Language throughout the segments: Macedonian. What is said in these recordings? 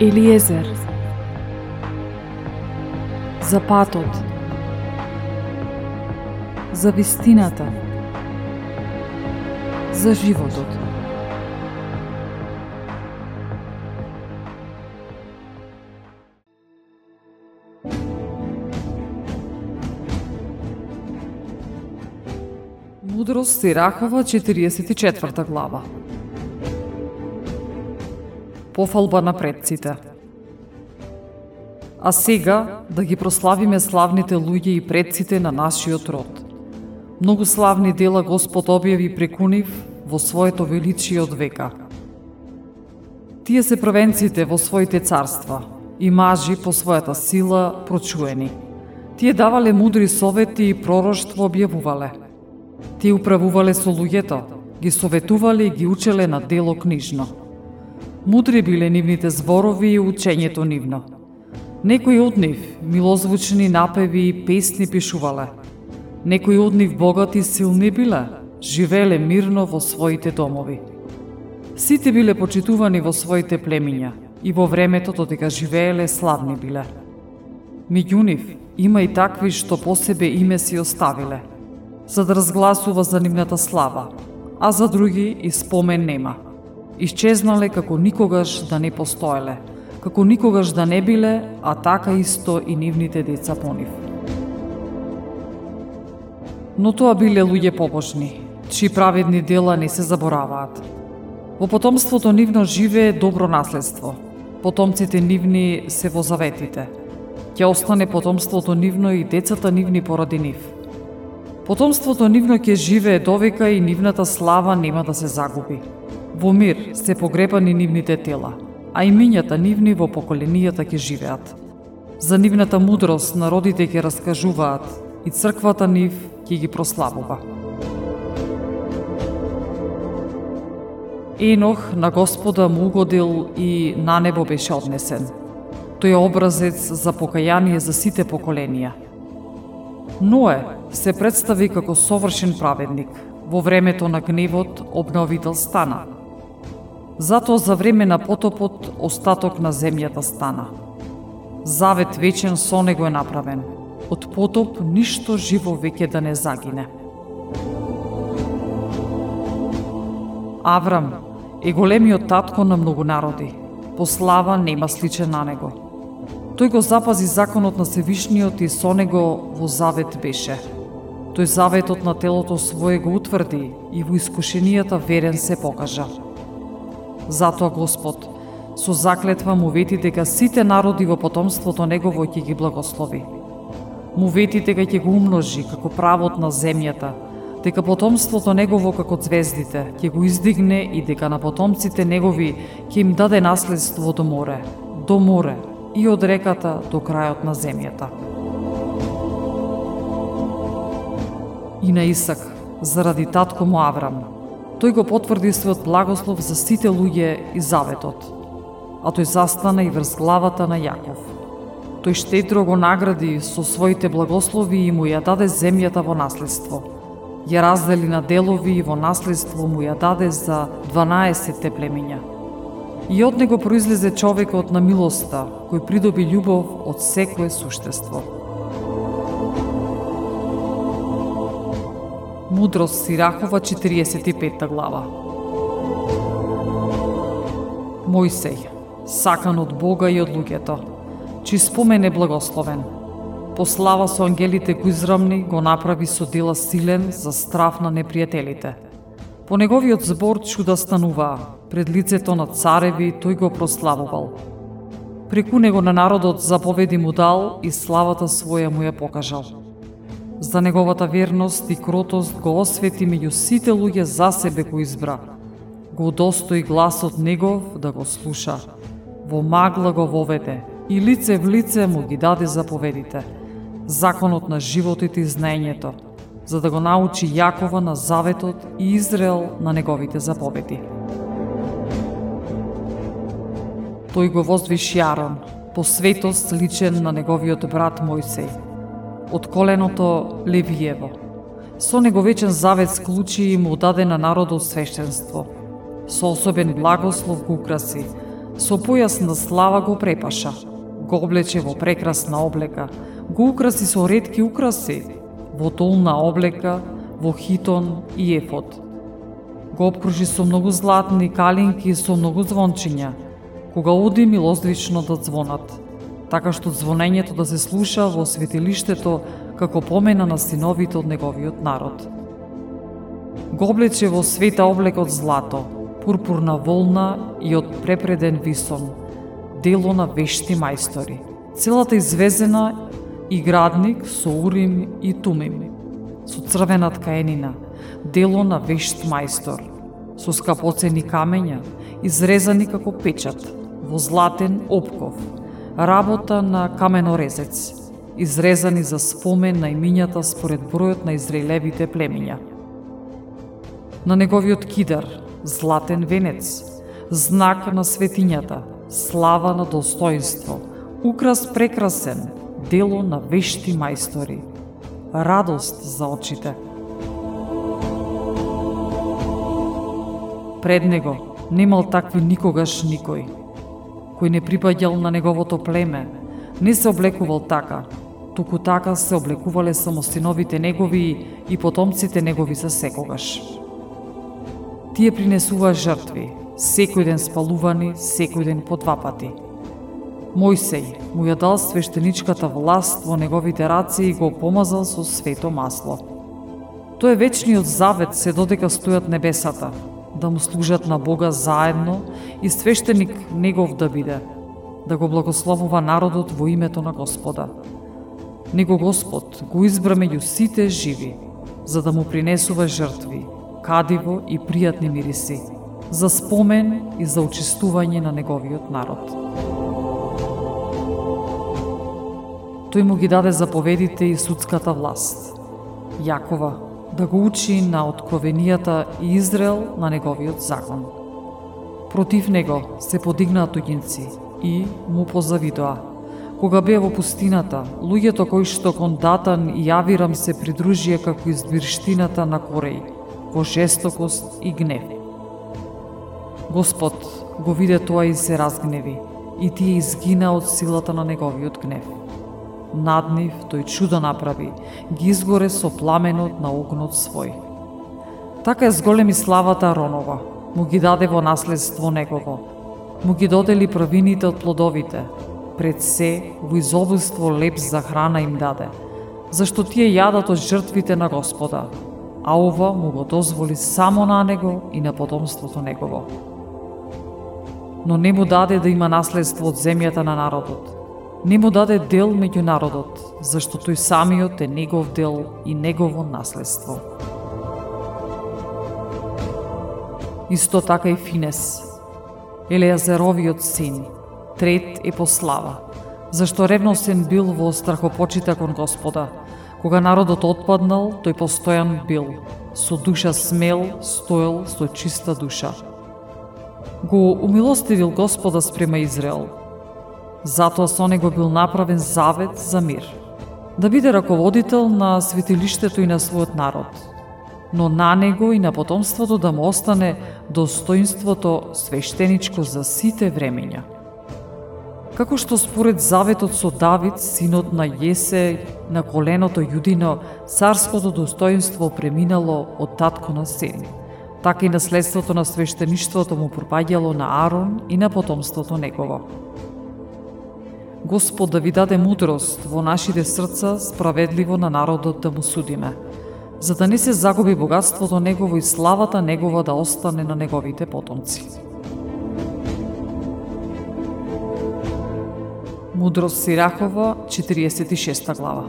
Елиезер. За патот. За вистината. За животот. Мудрост Сирахова, 44 глава. Пофалба на предците А сега да ги прославиме славните луѓе и предците на нашиот род. Многу славни дела Господ објави преку нив во своето величие од века. Тие се првенците во своите царства и мажи по својата сила прочуени. Тие давале мудри совети и пророштво објавувале – Тие управувале со луѓето, ги советувале и ги учеле на дело книжно. Мудри биле нивните зборови и учењето нивно. Некои од нив милозвучни напеви и песни пишувале. Некои од нив богати и силни биле, живеле мирно во своите домови. Сите биле почитувани во своите племиња и во времето додека живееле славни биле. Меѓу нив има и такви што по себе име си оставиле – за да разгласува за нивната слава, а за други и спомен нема. Исчезнале како никогаш да не постоеле, како никогаш да не биле, а така исто и нивните деца по нив. Но тоа биле луѓе побожни, чии праведни дела не се забораваат. Во потомството нивно живее добро наследство. Потомците нивни се во заветите. Ќе остане потомството нивно и децата нивни поради нив – Потомството нивно ќе живее довека и нивната слава нема да се загуби. Во мир се погребани нивните тела, а имињата нивни во поколенијата ќе живеат. За нивната мудрост народите ќе раскажуваат и црквата нив ќе ги прославува. Енох на Господа му угодил и на небо беше однесен. Тој е образец за покаяние за сите поколенија. Ное се представи како совршен праведник. Во времето на гневот обновител стана. Затоа за време на потопот остаток на земјата стана. Завет вечен со него е направен. Од потоп ништо живо веќе да не загине. Аврам е големиот татко на многу народи. По слава нема сличен на него. Тој го запази законот на Севишниот и со него во завет беше – Тој заветот на телото свое го утврди и во искушенијата верен се покажа. Затоа Господ со заклетва му вети дека сите народи во потомството негово ќе ги благослови. Му вети дека ќе го умножи како правот на земјата, дека потомството негово како звездите ќе го издигне и дека на потомците негови ќе им даде наследство до море, до море и од реката до крајот на земјата. и на Исак, заради татко му Аврам. Тој го потврди својот благослов за сите луѓе и заветот. А тој застана и врз главата на Јаков. Тој штедро го награди со своите благослови и му ја даде земјата во наследство. Ја раздели на делови и во наследство му ја даде за 12 племиња. И од него произлезе човекот на милоста, кој придоби љубов од секое суштество. Мудрост Сирахова, 45 глава. Мојсей, сакан од Бога и од луѓето, чи спомен е благословен. По слава со ангелите го израмни, го направи со дела силен за страф на непријателите. По неговиот збор чуда стануваа, пред лицето на цареви тој го прославувал. Преку него на народот заповеди му дал и славата своја му ја покажал за неговата верност и кротост го освети меѓу сите луѓе за себе кој избра. Го достои гласот негов да го слуша. Во магла го воведе и лице в лице му ги даде заповедите. Законот на животот и знаењето, за да го научи Јакова на заветот и Израел на неговите заповеди. Тој го возвиши Арон, по светост личен на неговиот брат Мојсей од коленото Левиево. Со него вечен завет склучи и му даде на народот свештенство. Со особен благослов го украси, Со појасна слава го препаша, го облече во прекрасна облека, го украси со редки украси, во долна облека, во хитон и ефот. Го обкружи со многу златни калинки и со многу звончиња, кога оди милозвично да звонат, така што звонењето да се слуша во светилиштето како помена на синовите од неговиот народ. Го облече во света облек од злато, пурпурна волна и од препреден висон, дело на вешти мајстори. Целата извезена и градник со урим и тумим, со црвена ткаенина, дело на вешт мајстор, со скапоцени камења, изрезани како печат, во златен опков, работа на каменорезец, изрезани за спомен на имињата според бројот на израилевите племиња. На неговиот кидар, златен венец, знак на светињата, слава на достоинство, украс прекрасен, дело на вешти мајстори, радост за очите. Пред него немал такви никогаш никој, кој не припаѓал на неговото племе, не се облекувал така, туку така се облекувале само синовите негови и потомците негови за секогаш. Тие принесува жртви, секој ден спалувани, секој ден по два пати. Мојсей му ја дал свештеничката власт во неговите раци и го помазал со свето масло. Тој е вечниот завет се додека стојат небесата, да му служат на Бога заедно и свештеник негов да биде, да го благословува народот во името на Господа. Него Господ го избра меѓу сите живи, за да му принесува жртви, кадиво и пријатни мириси, за спомен и за очистување на неговиот народ. Тој му ги даде заповедите и судската власт. Јакова да го учи на откровенијата и Израел на неговиот закон. Против него се подигнаа туѓинци и му позавидоа. Кога бе во пустината, луѓето кои што кон Датан и Јавирам се придружија како избирштината на Кореј, во жестокост и гнев. Господ го виде тоа и се разгневи, и тие изгина од силата на неговиот гнев над нив тој чудо направи, ги изгоре со пламенот на огнот свој. Така е зголеми славата Ронова, му ги даде во наследство негово, му ги додели правините од плодовите, пред се во изобилство леп за храна им даде, зашто тие јадат од жртвите на Господа, а ова му го дозволи само на него и на потомството негово. Но не му даде да има наследство од земјата на народот, не му даде дел меѓу народот, зашто тој самиот е негов дел и негово наследство. Исто така и Финес, Елеазеровиот син, трет е по слава, зашто ревносен бил во страхопочита кон Господа. Кога народот отпаднал, тој постојан бил, со душа смел, стоел со чиста душа. Го умилостивил Господа спрема Израел, Затоа со него бил направен завет за мир. Да биде раководител на светилиштето и на својот народ. Но на него и на потомството да му остане достоинството свештеничко за сите времења. Како што според заветот со Давид, синот на Јесе, на коленото Јудино, царското достоинство преминало од татко на сени, Така и наследството на свештеништвото му пропаѓало на Арон и на потомството негово. Господ да ви даде мудрост во нашите срца справедливо на народот да му судиме, за да не се загуби богатството негово и славата негова да остане на неговите потомци. Мудрост Сирахова, 46 глава.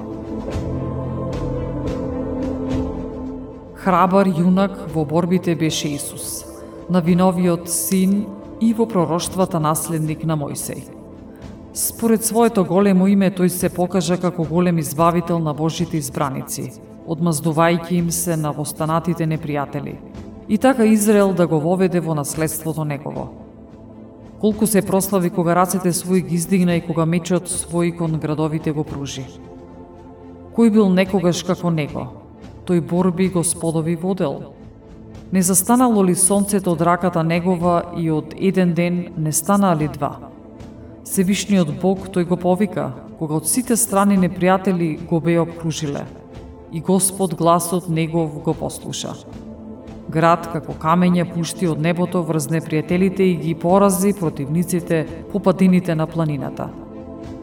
Храбар јунак во борбите беше Исус, на виновиот син и во пророштвата наследник на Мојсеј. Според своето големо име тој се покажа како голем избавител на Божите избраници, одмаздувајќи им се на востанатите непријатели. И така Израел да го воведе во наследството негово. Колку се прослави кога рацете своји ги издигна и кога мечот свој кон градовите го пружи. Кој бил некогаш како него? Тој борби господови водел. Не застанало ли сонцето од раката негова и од еден ден не станаа ли два? Севишниот Бог тој го повика, кога од сите страни непријатели го беа обкружиле. И Господ гласот негов го послуша. Град како камење пушти од небото врз непријателите и ги порази противниците по падините на планината.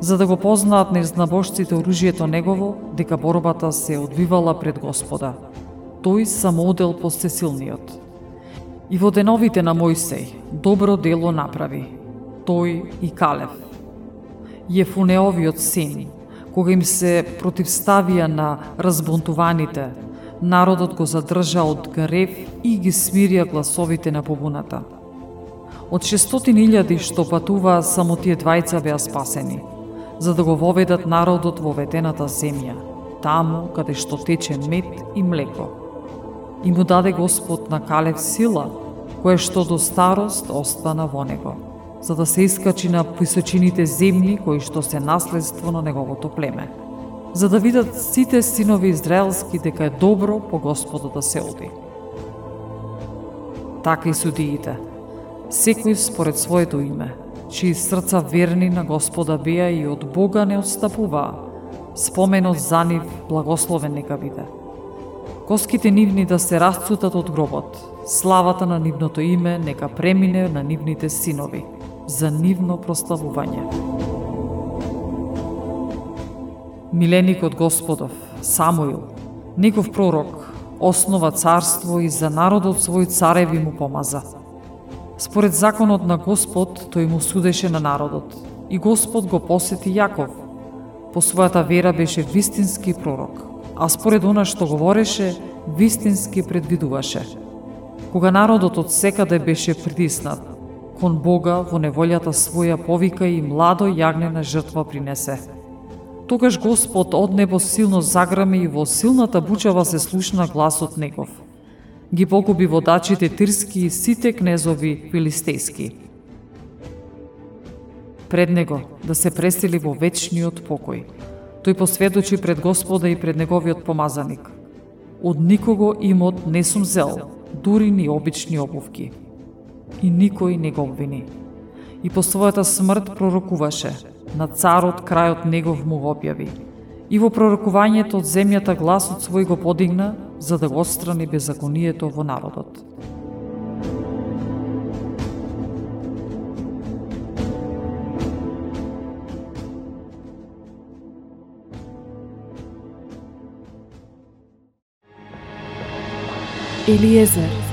За да го познаат незнабошците оружието негово, дека борбата се одвивала пред Господа – тој самоодел по сесилниот. И во деновите на Мојсей добро дело направи, тој и Калев. Јефунеовиот син, кога им се противставија на разбунтуваните, народот го задржа од гарев и ги смирија гласовите на побуната. Од 600.000 што патуваа, само тие двајца беа спасени, за да го воведат народот во ветената земја, таму каде што тече мед и млеко и му даде Господ на Калев сила, кое што до старост остана во него, за да се искачи на височините земји кои што се наследство на неговото племе, за да видат сите синови израелски дека е добро по Господа да се оди. Така и судиите, секој според своето име, чии срца верни на Господа беа и од Бога не отстапуваа, споменот за нив благословен нека биде коските нивни да се расцутат од гробот. Славата на нивното име нека премине на нивните синови, за нивно прославување. Миленикот Господов, Самуил, негов пророк, основа царство и за народот свој цареви му помаза. Според законот на Господ, тој му судеше на народот. И Господ го посети Јаков. По својата вера беше вистински пророк а според она што говореше, вистински предвидуваше. Кога народот од секаде беше притиснат, кон Бога во неволјата своја повика и младо јагнена жртва принесе. Тогаш Господ од небо силно заграми и во силната бучава се слушна гласот негов. Ги погуби водачите тирски и сите кнезови филистејски. Пред него да се пресели во вечниот покој. Тој посведочи пред Господа и пред неговиот помазаник. Од никого имот не сум зел, дури ни обични обувки. И никој не го обвини. И по својата смрт пророкуваше, на царот крајот негов му го објави. И во пророкувањето од земјата гласот свој го подигна, за да го отстрани беззаконието во народот. Eliezer